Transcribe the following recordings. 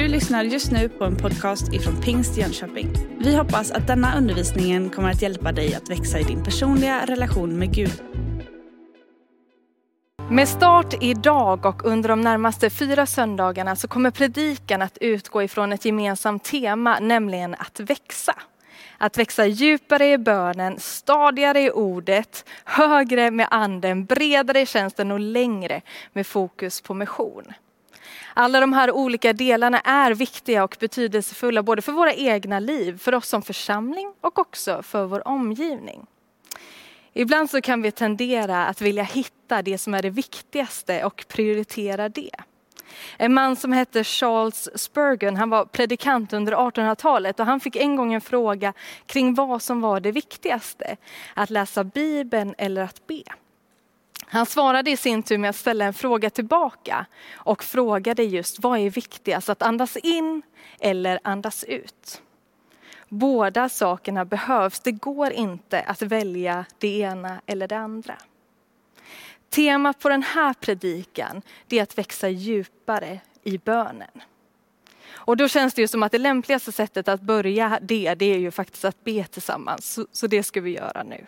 Du lyssnar just nu på en podcast ifrån Pingst Jönköping. Vi hoppas att denna undervisning kommer att hjälpa dig att växa i din personliga relation med Gud. Med start idag och under de närmaste fyra söndagarna så kommer predikan att utgå ifrån ett gemensamt tema, nämligen att växa. Att växa djupare i bönen, stadigare i ordet, högre med anden, bredare i tjänsten och längre med fokus på mission. Alla de här olika delarna är viktiga och betydelsefulla både för våra egna liv, för oss som församling och också för vår omgivning. Ibland så kan vi tendera att vilja hitta det som är det viktigaste och prioritera det. En man som hette Charles Spurgeon, han var predikant under 1800-talet och han fick en gång en fråga kring vad som var det viktigaste. Att läsa Bibeln eller att be. Han svarade i sin tur med att ställa en fråga tillbaka och frågade just vad är viktigast, att andas in eller andas ut? Båda sakerna behövs, det går inte att välja det ena eller det andra. Temat på den här predikan är att växa djupare i bönen. Och då känns det ju som att det lämpligaste sättet att börja det, det är ju faktiskt att be tillsammans. Så, så det ska vi göra nu.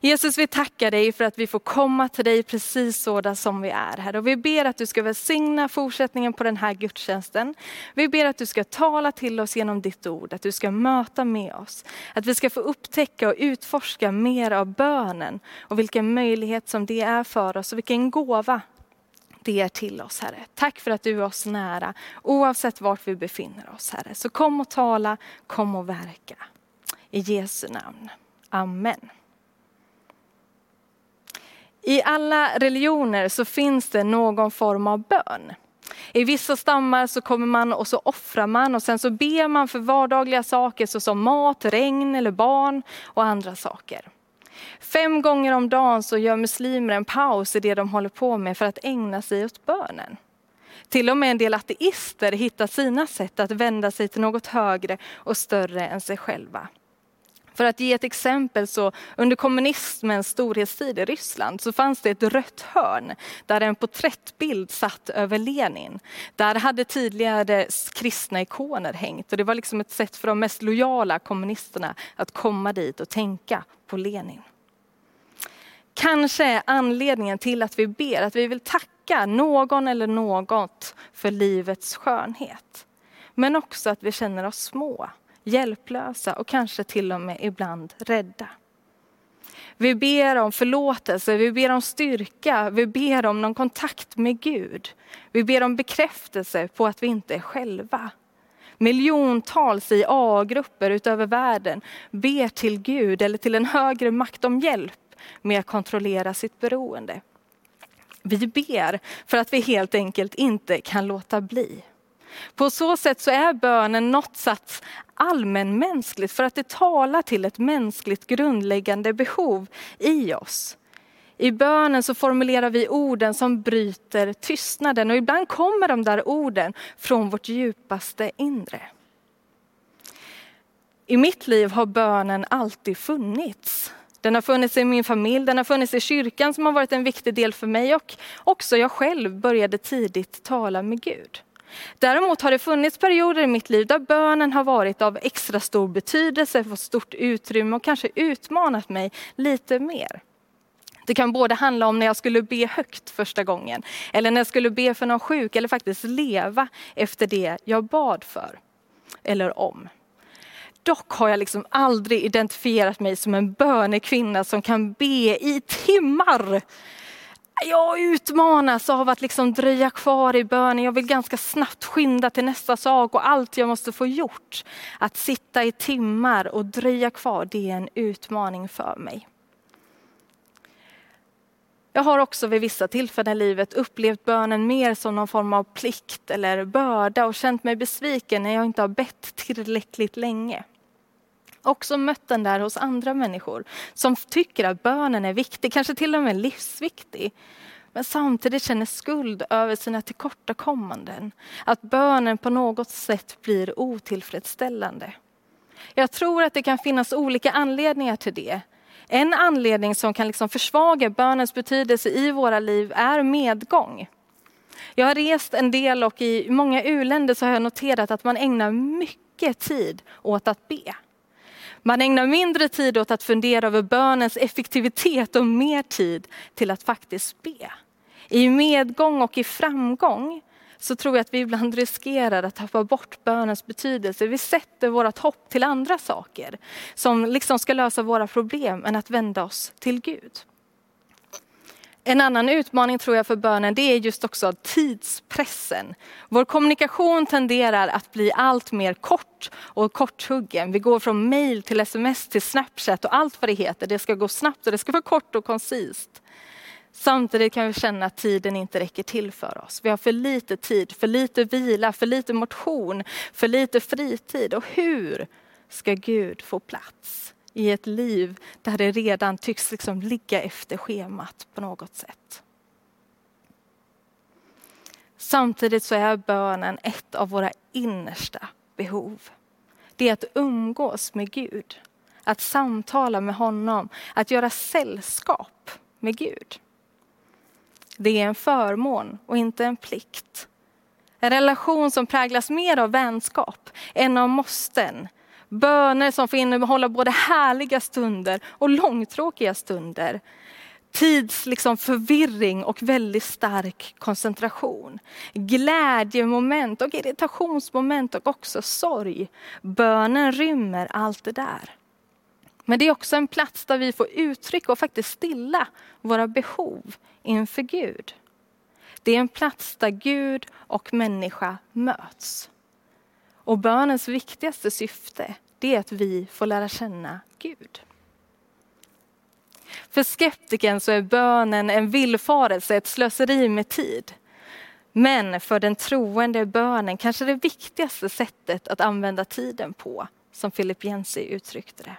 Jesus, vi tackar dig för att vi får komma till dig precis sådana som vi är här. Och vi ber att du ska välsigna fortsättningen på den här gudstjänsten. Vi ber att du ska tala till oss genom ditt ord, att du ska möta med oss. Att vi ska få upptäcka och utforska mer av bönen och vilken möjlighet som det är för oss och vilken gåva det är till oss Herre. Tack för att du är oss nära oavsett vart vi befinner oss Herre. Så kom och tala, kom och verka. I Jesu namn. Amen. I alla religioner så finns det någon form av bön. I vissa stammar så kommer man och så offrar man och sen så ber man för vardagliga saker såsom mat, regn eller barn och andra saker. Fem gånger om dagen så gör muslimer en paus i det de håller på med för att ägna sig åt bönen. Till och med en del ateister hittar sina sätt att vända sig till något högre och större än sig själva. För att ge ett exempel så under kommunismens storhetstid i Ryssland så fanns det ett rött hörn där en porträttbild satt över Lenin. Där hade tidigare kristna ikoner hängt och det var liksom ett sätt för de mest lojala kommunisterna att komma dit och tänka på Lenin. Kanske är anledningen till att vi ber att vi vill tacka någon eller något för livets skönhet. Men också att vi känner oss små hjälplösa och kanske till och med ibland rädda. Vi ber om förlåtelse, vi ber om styrka, vi ber om någon kontakt med Gud. Vi ber om bekräftelse på att vi inte är själva. Miljontals i A-grupper utöver världen ber till Gud eller till en högre makt om hjälp med att kontrollera sitt beroende. Vi ber för att vi helt enkelt inte kan låta bli. På så sätt så är bönen något slags allmänmänskligt för att det talar till ett mänskligt grundläggande behov i oss. I bönen så formulerar vi orden som bryter tystnaden och ibland kommer de där orden från vårt djupaste inre. I mitt liv har bönen alltid funnits. Den har funnits i min familj, den har funnits i kyrkan som har varit en viktig del för mig och också jag själv började tidigt tala med Gud. Däremot har det funnits perioder i mitt liv där bönen har varit av extra stor betydelse, fått stort utrymme och kanske utmanat mig lite mer. Det kan både handla om när jag skulle be högt första gången, eller när jag skulle be för någon sjuk, eller faktiskt leva efter det jag bad för, eller om. Dock har jag liksom aldrig identifierat mig som en bönekvinna som kan be i timmar jag utmanas av att liksom dröja kvar i bönen. Jag vill ganska snabbt skynda till nästa sak och allt jag måste få gjort. Att sitta i timmar och dröja kvar, det är en utmaning för mig. Jag har också vid vissa tillfällen i livet upplevt bönen mer som någon form av plikt eller börda och känt mig besviken när jag inte har bett tillräckligt länge också mött den där hos andra människor som tycker att bönen är viktig, kanske till och med livsviktig. Men samtidigt känner skuld över sina tillkortakommanden. Att bönen på något sätt blir otillfredsställande. Jag tror att det kan finnas olika anledningar till det. En anledning som kan liksom försvaga bönens betydelse i våra liv är medgång. Jag har rest en del och i många uländer så har jag noterat att man ägnar mycket tid åt att be. Man ägnar mindre tid åt att fundera över bönens effektivitet och mer tid till att faktiskt be. I medgång och i framgång så tror jag att vi ibland riskerar att tappa bort bönens betydelse. Vi sätter vårt hopp till andra saker som liksom ska lösa våra problem än att vända oss till Gud. En annan utmaning tror jag för bönen det är just också tidspressen. Vår kommunikation tenderar att bli allt mer kort och korthuggen. Vi går från mail till sms till snapchat och allt vad det heter. Det ska gå snabbt och det ska vara kort och koncist. Samtidigt kan vi känna att tiden inte räcker till för oss. Vi har för lite tid, för lite vila, för lite motion, för lite fritid. Och hur ska Gud få plats i ett liv där det redan tycks liksom ligga efter schemat på något sätt? Samtidigt så är bönen ett av våra innersta behov. Det är att umgås med Gud, att samtala med honom, att göra sällskap med Gud. Det är en förmån och inte en plikt. En relation som präglas mer av vänskap än av måsten. Böner som får innehålla både härliga stunder och långtråkiga stunder. Tids liksom förvirring och väldigt stark koncentration. Glädjemoment och irritationsmoment och också sorg. Bönen rymmer allt det där. Men det är också en plats där vi får uttrycka och faktiskt stilla våra behov inför Gud. Det är en plats där Gud och människa möts. Och bönens viktigaste syfte det är att vi får lära känna Gud. För skeptiken så är bönen en villfarelse, ett slöseri med tid. Men för den troende är bönen kanske det viktigaste sättet att använda tiden på, som Philip Jensi uttryckte det.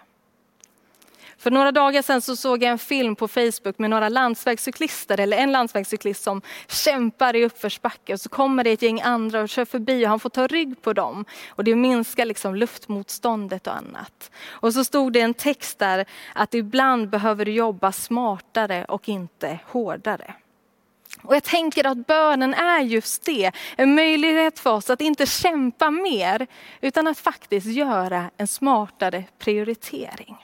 För några dagar sedan så såg jag en film på Facebook med några landsvägscyklister, eller en landsvägscyklist som kämpar i uppförsbacke och så kommer det ett gäng andra och kör förbi och han får ta rygg på dem. Och det minskar liksom luftmotståndet och annat. Och så stod det en text där att ibland behöver du jobba smartare och inte hårdare. Och jag tänker att bönen är just det, en möjlighet för oss att inte kämpa mer utan att faktiskt göra en smartare prioritering.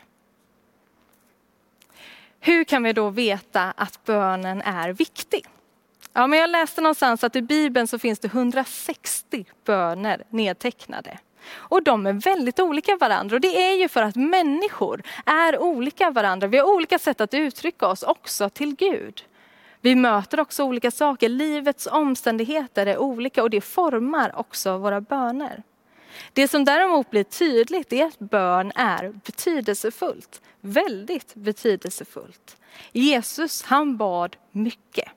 Hur kan vi då veta att bönen är viktig? Ja, men jag läste någonstans att i Bibeln så finns det 160 böner nedtecknade. Och de är väldigt olika varandra och det är ju för att människor är olika varandra. Vi har olika sätt att uttrycka oss också till Gud. Vi möter också olika saker, livets omständigheter är olika och det formar också våra böner. Det som däremot blir tydligt är att bön är betydelsefullt. Väldigt betydelsefullt. Jesus han bad mycket.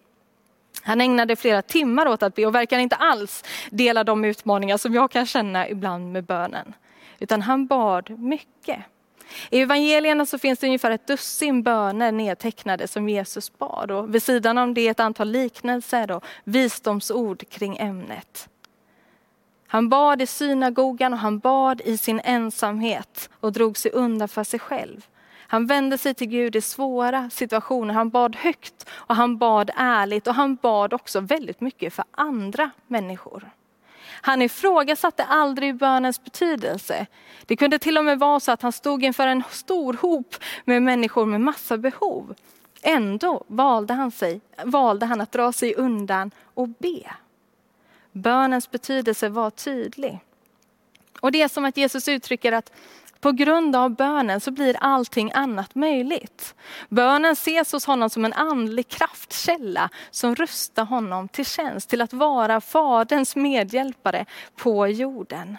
Han ägnade flera timmar åt att be och verkar inte alls dela de utmaningar som jag kan känna ibland med bönen. Utan han bad mycket. I evangelierna så finns det ungefär ett dussin böner nedtecknade som Jesus bad och vid sidan om det ett antal liknelser och visdomsord kring ämnet. Han bad i synagogan och han bad i sin ensamhet och drog sig undan för sig själv. Han vände sig till Gud i svåra situationer. Han bad högt och han bad ärligt och han bad också väldigt mycket för andra människor. Han ifrågasatte aldrig bönens betydelse. Det kunde till och med vara så att han stod inför en stor hop med människor med massa behov. Ändå valde han, sig, valde han att dra sig undan och be. Bönens betydelse var tydlig. Och det är som att Jesus uttrycker att på grund av bönen så blir allting annat möjligt. Bönen ses hos honom som en andlig kraftkälla som rustar honom till tjänst, till att vara Faderns medhjälpare på jorden.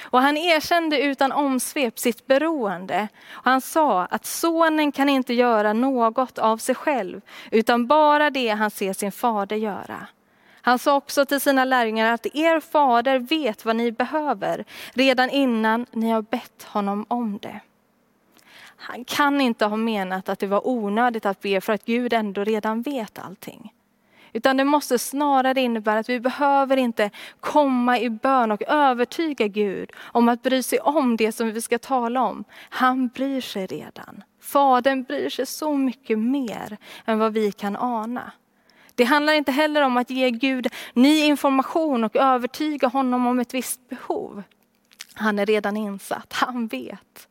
Och han erkände utan omsvep sitt beroende. Och han sa att sonen kan inte göra något av sig själv, utan bara det han ser sin fader göra. Han sa också till sina lärjungar att er fader vet vad ni behöver redan innan ni har bett honom om det. Han kan inte ha menat att det var onödigt att be för att Gud ändå redan vet allting. Utan det måste snarare innebära att vi behöver inte komma i bön och övertyga Gud om att bry sig om det som vi ska tala om. Han bryr sig redan. Fadern bryr sig så mycket mer än vad vi kan ana. Det handlar inte heller om att ge Gud ny information och övertyga honom om ett visst behov. Han är redan insatt, han vet.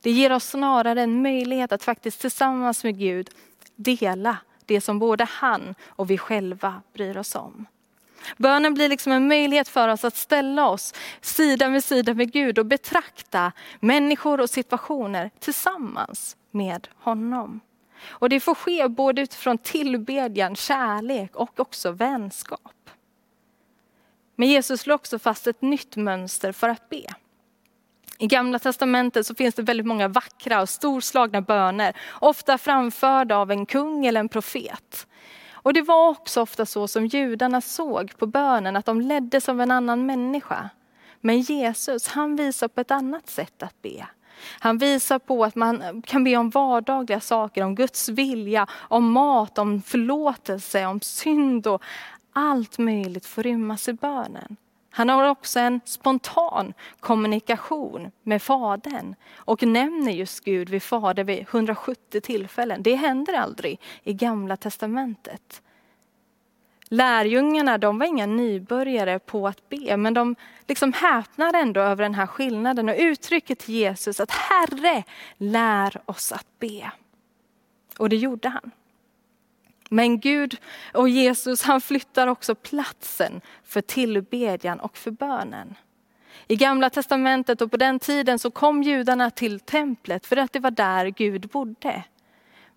Det ger oss snarare en möjlighet att faktiskt tillsammans med Gud dela det som både han och vi själva bryr oss om. Bönen blir liksom en möjlighet för oss att ställa oss sida vid sida med Gud och betrakta människor och situationer tillsammans med honom. Och det får ske både utifrån tillbedjan, kärlek och också vänskap. Men Jesus slår också fast ett nytt mönster för att be. I gamla testamentet så finns det väldigt många vackra och storslagna böner, ofta framförda av en kung eller en profet. Och det var också ofta så som judarna såg på bönen, att de leddes av en annan människa. Men Jesus, han visar på ett annat sätt att be. Han visar på att man kan be om vardagliga saker, om Guds vilja, om mat, om förlåtelse, om synd och allt möjligt får rymmas i bönen. Han har också en spontan kommunikation med Fadern och nämner just Gud vid Fader vid 170 tillfällen. Det händer aldrig i Gamla Testamentet. Lärjungarna de var inga nybörjare på att be, men de liksom häpnar ändå över den här skillnaden och uttrycket till Jesus att Herre, lär oss att be. Och det gjorde han. Men Gud och Jesus han flyttar också platsen för tillbedjan och för bönen. I gamla testamentet och på den tiden så kom judarna till templet för att det var där Gud bodde.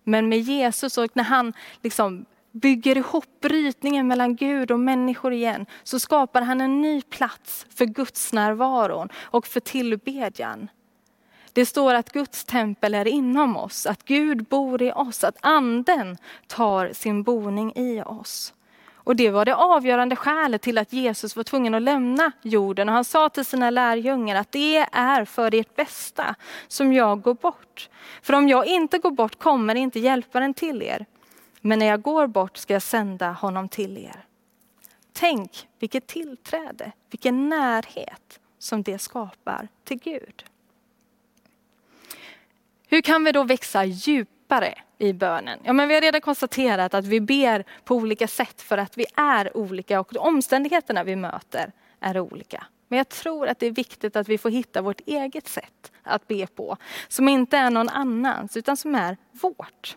Men med Jesus och när han liksom bygger ihop brytningen mellan Gud och människor igen så skapar han en ny plats för Guds närvaron och för tillbedjan. Det står att Guds tempel är inom oss, att Gud bor i oss, att anden tar sin boning i oss. Och det var det avgörande skälet till att Jesus var tvungen att lämna jorden. Och han sa till sina lärjungar att det är för ert bästa som jag går bort. För om jag inte går bort kommer inte hjälparen till er. Men när jag går bort ska jag sända honom till er. Tänk vilket tillträde, vilken närhet som det skapar till Gud. Hur kan vi då växa djupare i bönen? Ja, men vi har redan konstaterat att vi ber på olika sätt för att vi är olika och omständigheterna vi möter är olika. Men jag tror att det är viktigt att vi får hitta vårt eget sätt att be på, som inte är någon annans utan som är vårt.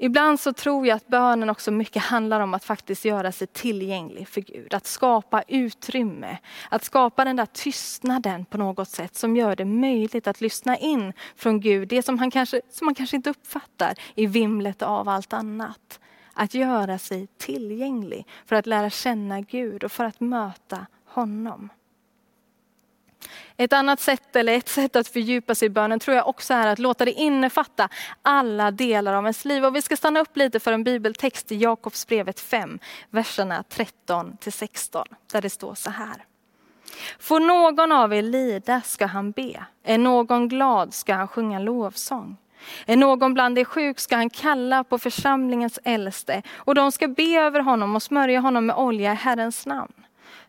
Ibland så tror jag att bönen också mycket handlar om att faktiskt göra sig tillgänglig för Gud. Att skapa utrymme, att skapa den där tystnaden på något sätt som gör det möjligt att lyssna in från Gud. Det som, han kanske, som man kanske inte uppfattar i vimlet av allt annat. Att göra sig tillgänglig för att lära känna Gud och för att möta honom. Ett annat sätt, eller ett sätt att fördjupa sig i bönen tror jag också är att låta det innefatta alla delar av ens liv. Och vi ska stanna upp lite för en bibeltext i Jakobsbrevet 5, verserna 13 till 16, där det står så här. Får någon av er lida ska han be, är någon glad ska han sjunga lovsång. Är någon bland er sjuk ska han kalla på församlingens äldste och de ska be över honom och smörja honom med olja i Herrens namn.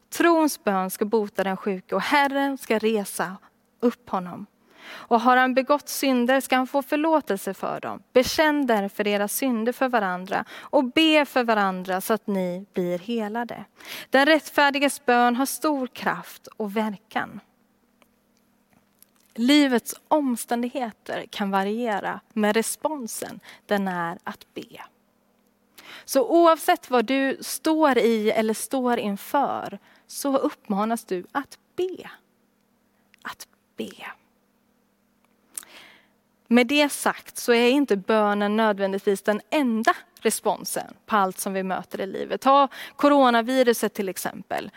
Trons bön ska bota den sjuke och Herren ska resa upp honom. Och har han begått synder ska han få förlåtelse för dem. Bekänn därför era synder för varandra och be för varandra så att ni blir helade. Den rättfärdiges bön har stor kraft och verkan. Livets omständigheter kan variera, men responsen den är att be. Så oavsett vad du står i eller står inför så uppmanas du att be. Att be. Med det sagt så är inte bönen nödvändigtvis den enda responsen på allt som vi möter i livet. Ta coronaviruset till exempel.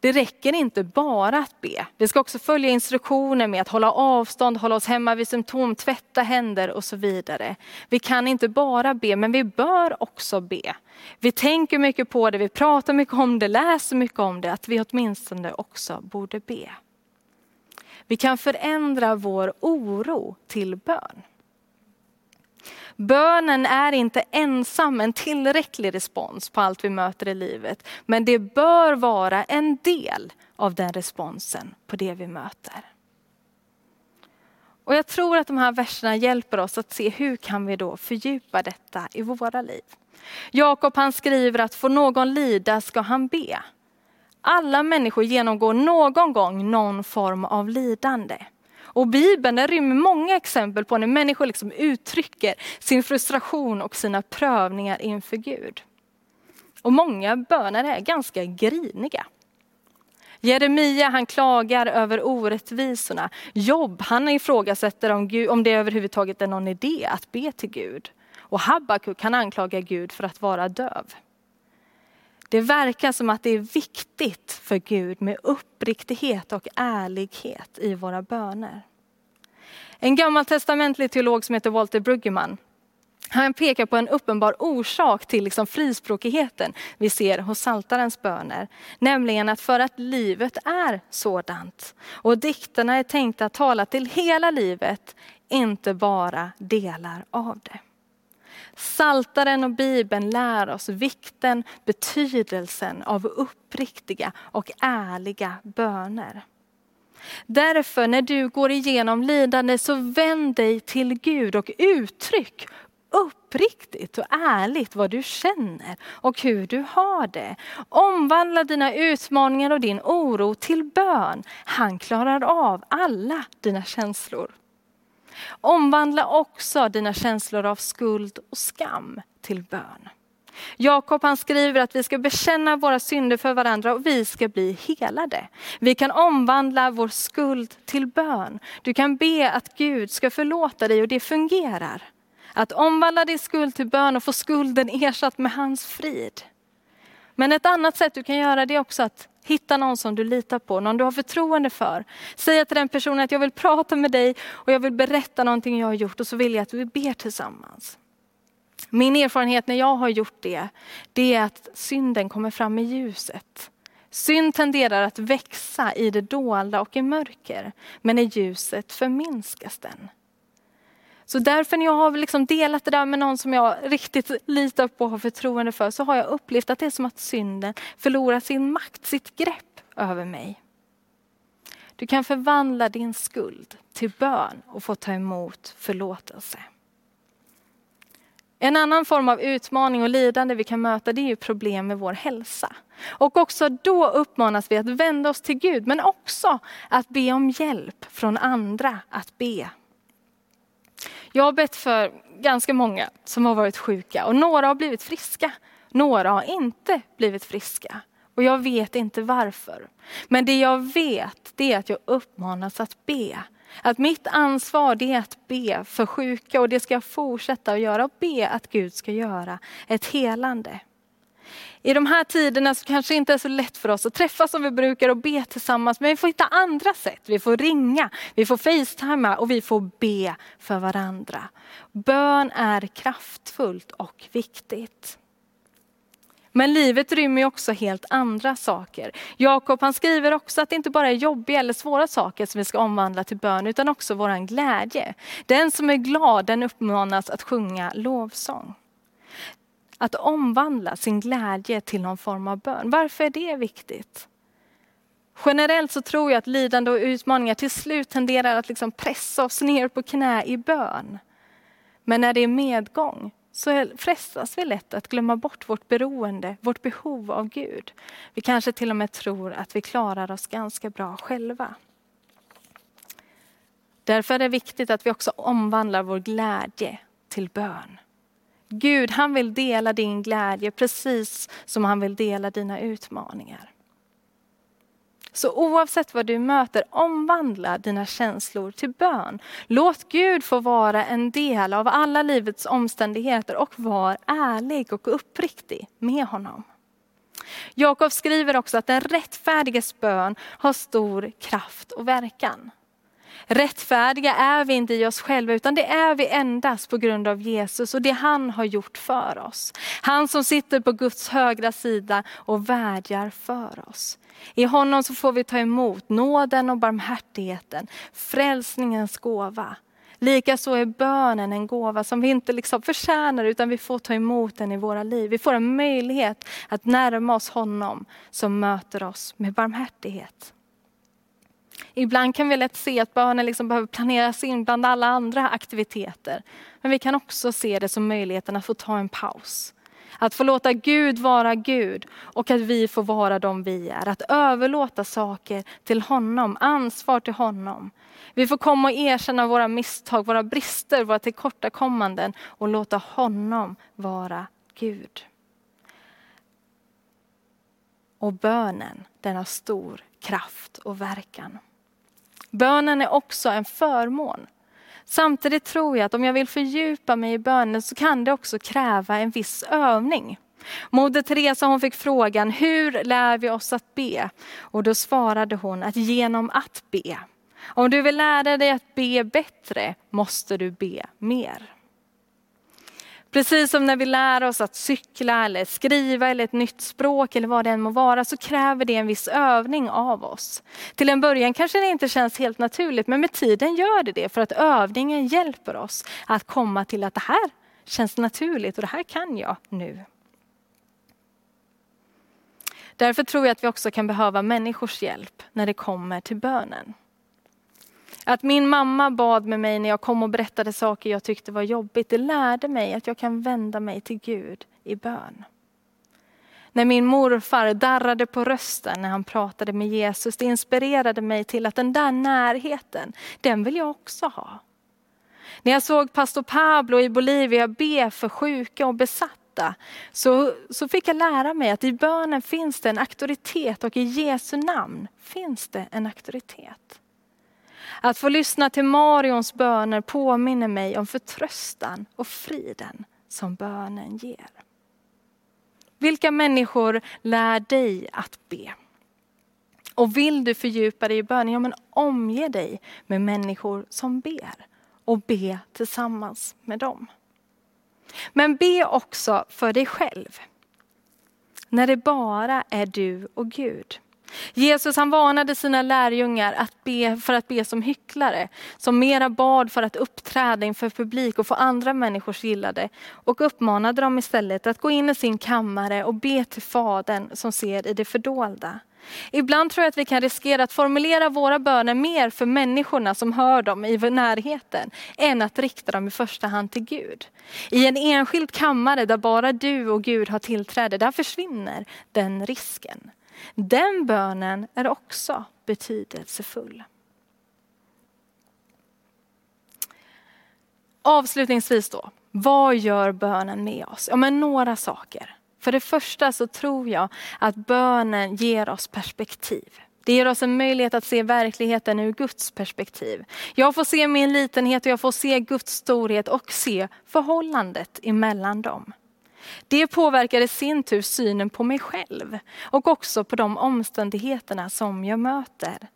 Det räcker inte bara att be. Vi ska också följa instruktioner med att hålla avstånd, hålla oss hemma vid symptom, tvätta händer och så vidare. Vi kan inte bara be, men vi bör också be. Vi tänker mycket på det, vi pratar mycket om det, läser mycket om det, att vi åtminstone också borde be. Vi kan förändra vår oro till bön. Bönen är inte ensam en tillräcklig respons på allt vi möter i livet. Men det bör vara en del av den responsen på det vi möter. Och jag tror att de här verserna hjälper oss att se hur kan vi då fördjupa detta i våra liv. Jakob han skriver att får någon lida ska han be. Alla människor genomgår någon gång någon form av lidande. Och Bibeln den rymmer många exempel på när människor liksom uttrycker sin frustration och sina prövningar inför Gud. Och många böner är ganska griniga. Jeremia han klagar över orättvisorna. Jobb han ifrågasätter om, Gud, om det överhuvudtaget är någon idé att be till Gud. Och Habakuk kan anklaga Gud för att vara döv. Det verkar som att det är viktigt för Gud med uppriktighet och ärlighet i våra böner. En gammaltestamentlig teolog som heter Walter Brueggemann han pekar på en uppenbar orsak till liksom frispråkigheten vi ser hos saltarens böner. Nämligen att för att livet är sådant och dikterna är tänkta att tala till hela livet, inte bara delar av det. Saltaren och Bibeln lär oss vikten, betydelsen av uppriktiga och ärliga böner. Därför när du går igenom lidande så vänd dig till Gud och uttryck uppriktigt och ärligt vad du känner och hur du har det. Omvandla dina utmaningar och din oro till bön. Han klarar av alla dina känslor. Omvandla också dina känslor av skuld och skam till bön. Jakob han skriver att vi ska bekänna våra synder för varandra och vi ska bli helade. Vi kan omvandla vår skuld till bön. Du kan be att Gud ska förlåta dig och det fungerar. Att omvandla din skuld till bön och få skulden ersatt med hans frid. Men ett annat sätt du kan göra det är också att hitta någon som du litar på, någon du har förtroende för. Säga till den personen att jag vill prata med dig och jag vill berätta någonting jag har gjort och så vill jag att vi ber tillsammans. Min erfarenhet när jag har gjort det, det är att synden kommer fram i ljuset. Synd tenderar att växa i det dolda och i mörker, men i ljuset förminskas den. Så därför när jag har liksom delat det där med någon som jag riktigt litar på och har förtroende för så har jag upplevt att det är som att synden förlorar sin makt, sitt grepp över mig. Du kan förvandla din skuld till bön och få ta emot förlåtelse. En annan form av utmaning och lidande vi kan möta det är problem med vår hälsa. Och också då uppmanas vi att vända oss till Gud men också att be om hjälp från andra att be jag har bett för ganska många som har varit sjuka och några har blivit friska. Några har inte blivit friska och jag vet inte varför. Men det jag vet det är att jag uppmanas att be. Att mitt ansvar det är att be för sjuka och det ska jag fortsätta att göra och be att Gud ska göra ett helande. I de här tiderna så kanske det inte är så lätt för oss att träffas som vi brukar och be tillsammans. Men vi får hitta andra sätt. Vi får ringa, vi får facetima och vi får be för varandra. Bön är kraftfullt och viktigt. Men livet rymmer också helt andra saker. Jakob han skriver också att det inte bara är jobbiga eller svåra saker som vi ska omvandla till bön utan också våran glädje. Den som är glad den uppmanas att sjunga lovsång att omvandla sin glädje till någon form av bön. Varför är det viktigt? Generellt så tror jag att lidande och utmaningar till slut tenderar att liksom pressa oss ner på knä i bön. Men när det är medgång så frestas vi lätt att glömma bort vårt beroende, vårt behov av Gud. Vi kanske till och med tror att vi klarar oss ganska bra själva. Därför är det viktigt att vi också omvandlar vår glädje till bön. Gud han vill dela din glädje precis som han vill dela dina utmaningar. Så oavsett vad du möter, omvandla dina känslor till bön. Låt Gud få vara en del av alla livets omständigheter och var ärlig och uppriktig med honom. Jakob skriver också att den rättfärdiges bön har stor kraft och verkan. Rättfärdiga är vi inte i oss själva utan det är vi endast på grund av Jesus och det han har gjort för oss. Han som sitter på Guds högra sida och vädjar för oss. I honom så får vi ta emot nåden och barmhärtigheten, frälsningens gåva. Likaså är bönen en gåva som vi inte liksom förtjänar utan vi får ta emot den i våra liv. Vi får en möjlighet att närma oss honom som möter oss med barmhärtighet. Ibland kan vi lätt se att bönen liksom behöver planeras in bland alla andra aktiviteter. Men vi kan också se det som möjligheten att få ta en paus. Att få låta Gud vara Gud och att vi får vara de vi är. Att överlåta saker till honom, ansvar till honom. Vi får komma och erkänna våra misstag, våra brister, våra tillkortakommanden och låta honom vara Gud. Och bönen, den har stor kraft och verkan. Bönen är också en förmån. Samtidigt tror jag att om jag vill fördjupa mig i bönen så kan det också kräva en viss övning. Moder Teresa hon fick frågan, hur lär vi oss att be? Och då svarade hon att genom att be. Om du vill lära dig att be bättre måste du be mer. Precis som när vi lär oss att cykla eller skriva eller ett nytt språk eller vad det än må vara så kräver det en viss övning av oss. Till en början kanske det inte känns helt naturligt men med tiden gör det det för att övningen hjälper oss att komma till att det här känns naturligt och det här kan jag nu. Därför tror jag att vi också kan behöva människors hjälp när det kommer till bönen. Att min mamma bad med mig när jag kom och berättade saker jag tyckte var jobbigt, det lärde mig att jag kan vända mig till Gud i bön. När min morfar darrade på rösten när han pratade med Jesus, det inspirerade mig till att den där närheten, den vill jag också ha. När jag såg pastor Pablo i Bolivia be för sjuka och besatta, så, så fick jag lära mig att i bönen finns det en auktoritet och i Jesu namn finns det en auktoritet. Att få lyssna till Marions böner påminner mig om förtröstan och friden som bönen ger. Vilka människor lär dig att be? Och vill du fördjupa dig i bönen, ja men omge dig med människor som ber och be tillsammans med dem. Men be också för dig själv. När det bara är du och Gud. Jesus han varnade sina lärjungar att be för att be som hycklare, som mera bad för att uppträda inför publik och få andra människors gillade och uppmanade dem istället att gå in i sin kammare och be till Fadern som ser i det fördolda. Ibland tror jag att vi kan riskera att formulera våra böner mer för människorna som hör dem i närheten, än att rikta dem i första hand till Gud. I en enskild kammare där bara du och Gud har tillträde, där försvinner den risken. Den bönen är också betydelsefull. Avslutningsvis då, vad gör bönen med oss? Ja, men några saker. För det första så tror jag att bönen ger oss perspektiv. Det ger oss en möjlighet att se verkligheten ur Guds perspektiv. Jag får se min litenhet och jag får se Guds storhet och se förhållandet emellan dem. Det påverkar i sin tur synen på mig själv och också på de omständigheterna som jag möter.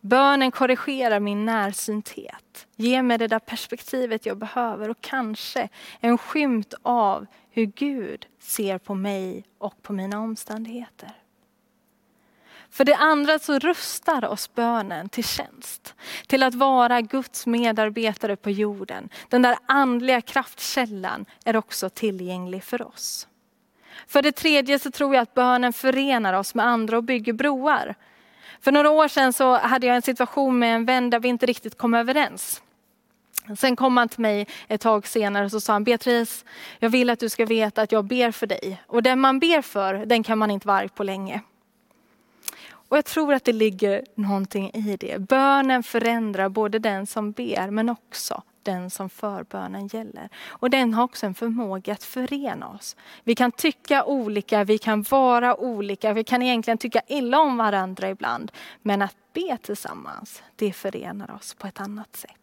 Bönen korrigerar min närsynthet, ger mig det där perspektivet jag behöver och kanske en skymt av hur Gud ser på mig och på mina omständigheter. För det andra så rustar oss bönen till tjänst. Till att vara Guds medarbetare på jorden. Den där andliga kraftkällan är också tillgänglig för oss. För det tredje så tror jag att bönen förenar oss med andra och bygger broar. För några år sedan så hade jag en situation med en vän där vi inte riktigt kom överens. Sen kom han till mig ett tag senare och så sa han, Beatrice, jag vill att du ska veta att jag ber för dig. Och den man ber för, den kan man inte vara arg på länge. Och jag tror att det ligger någonting i det. Bönen förändrar både den som ber men också den som förbönen gäller. Och den har också en förmåga att förena oss. Vi kan tycka olika, vi kan vara olika, vi kan egentligen tycka illa om varandra ibland. Men att be tillsammans, det förenar oss på ett annat sätt.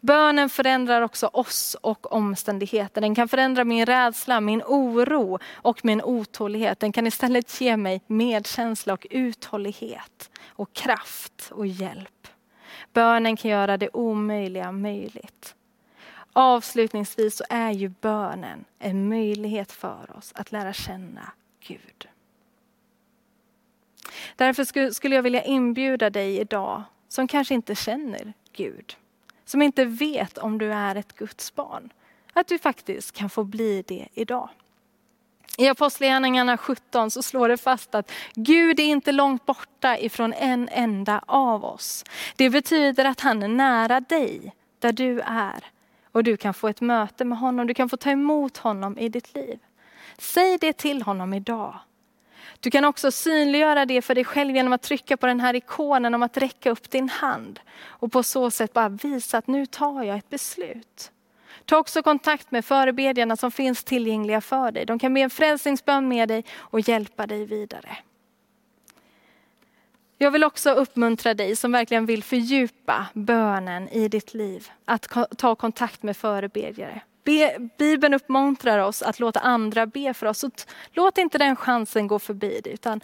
Bönen förändrar också oss och omständigheter. Den kan förändra min rädsla, min oro och min otålighet. Den kan istället ge mig medkänsla och uthållighet och kraft och hjälp. Bönen kan göra det omöjliga möjligt. Avslutningsvis så är ju bönen en möjlighet för oss att lära känna Gud. Därför skulle jag vilja inbjuda dig idag som kanske inte känner Gud som inte vet om du är ett Guds barn. Att du faktiskt kan få bli det idag. I Apostlagärningarna 17 så slår det fast att Gud är inte långt borta ifrån en enda av oss. Det betyder att han är nära dig, där du är. Och du kan få ett möte med honom, du kan få ta emot honom i ditt liv. Säg det till honom idag. Du kan också synliggöra det för dig själv genom att trycka på den här ikonen om att räcka upp din hand. Och på så sätt bara visa att nu tar jag ett beslut. Ta också kontakt med förebedjarna som finns tillgängliga för dig. De kan be en frälsningsbön med dig och hjälpa dig vidare. Jag vill också uppmuntra dig som verkligen vill fördjupa bönen i ditt liv, att ta kontakt med förebedjare. Be, Bibeln uppmuntrar oss att låta andra be för oss. Så låt inte den chansen gå förbi dig, utan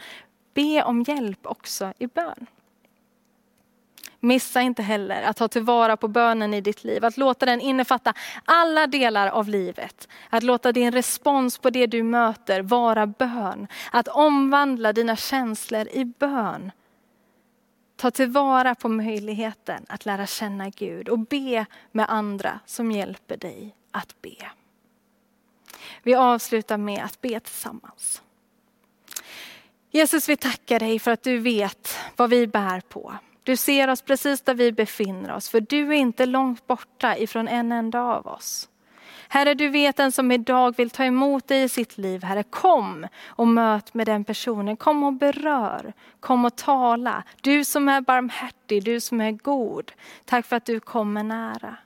be om hjälp också i bön. Missa inte heller att ta tillvara på bönen i ditt liv, att låta den innefatta alla delar av livet. Att låta din respons på det du möter vara bön. Att omvandla dina känslor i bön. Ta tillvara på möjligheten att lära känna Gud och be med andra som hjälper dig att be. Vi avslutar med att be tillsammans. Jesus, vi tackar dig för att du vet vad vi bär på. Du ser oss precis där vi befinner oss, för du är inte långt borta ifrån en enda av oss. Herre, du vet den som idag vill ta emot dig i sitt liv. Herre, kom och möt med den personen. Kom och berör. Kom och tala. Du som är barmhärtig, du som är god. Tack för att du kommer nära.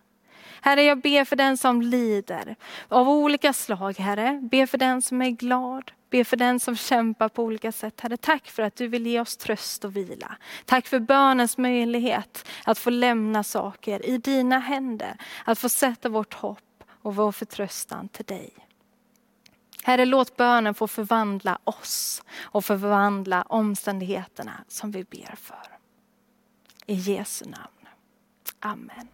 Herre, jag ber för den som lider av olika slag, Herre. Ber för den som är glad. Be för den som kämpar på olika sätt. Herre, tack för att du vill ge oss tröst och vila. Tack för bönens möjlighet att få lämna saker i dina händer. Att få sätta vårt hopp och vår förtröstan till dig. Herre, låt bönen få förvandla oss och förvandla omständigheterna som vi ber för. I Jesu namn. Amen.